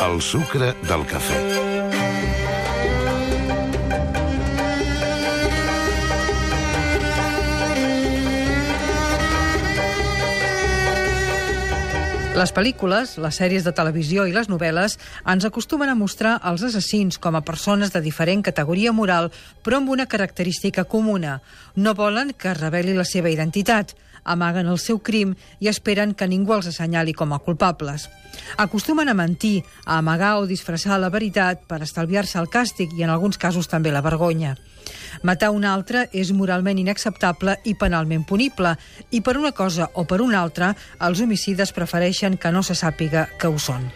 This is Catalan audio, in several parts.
El sucre del cafè. Les pel·lícules, les sèries de televisió i les novel·les ens acostumen a mostrar els assassins com a persones de diferent categoria moral, però amb una característica comuna. No volen que es reveli la seva identitat, amaguen el seu crim i esperen que ningú els assenyali com a culpables. Acostumen a mentir, a amagar o disfressar la veritat per estalviar-se el càstig i en alguns casos també la vergonya. Matar un altre és moralment inacceptable i penalment punible, i per una cosa o per una altra, els homicides prefereixen que no se sàpiga que ho són.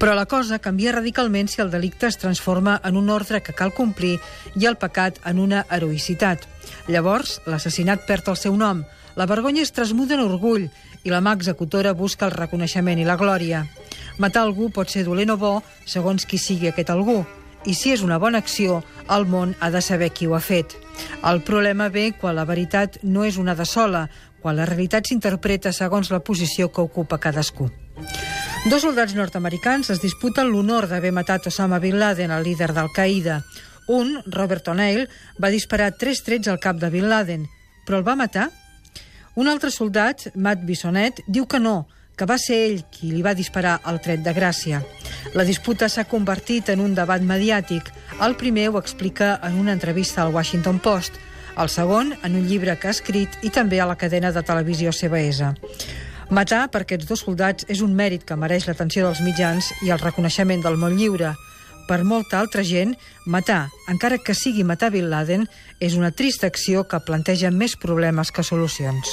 Però la cosa canvia radicalment si el delicte es transforma en un ordre que cal complir i el pecat en una heroïcitat. Llavors, l'assassinat perd el seu nom, la vergonya es transmuda en orgull i la mà executora busca el reconeixement i la glòria. Matar algú pot ser dolent o bo, segons qui sigui aquest algú i si és una bona acció, el món ha de saber qui ho ha fet. El problema ve quan la veritat no és una de sola, quan la realitat s'interpreta segons la posició que ocupa cadascú. Dos soldats nord-americans es disputen l'honor d'haver matat Osama Bin Laden, el líder d'Al-Qaeda. Un, Robert O'Neill, va disparar tres trets al cap de Bin Laden, però el va matar? Un altre soldat, Matt Bisonet, diu que no, que va ser ell qui li va disparar el tret de gràcia. La disputa s'ha convertit en un debat mediàtic. El primer ho explica en una entrevista al Washington Post, el segon en un llibre que ha escrit i també a la cadena de televisió CBS. Matar per aquests dos soldats és un mèrit que mereix l'atenció dels mitjans i el reconeixement del món lliure. Per molta altra gent, matar, encara que sigui matar Bin Laden, és una trista acció que planteja més problemes que solucions.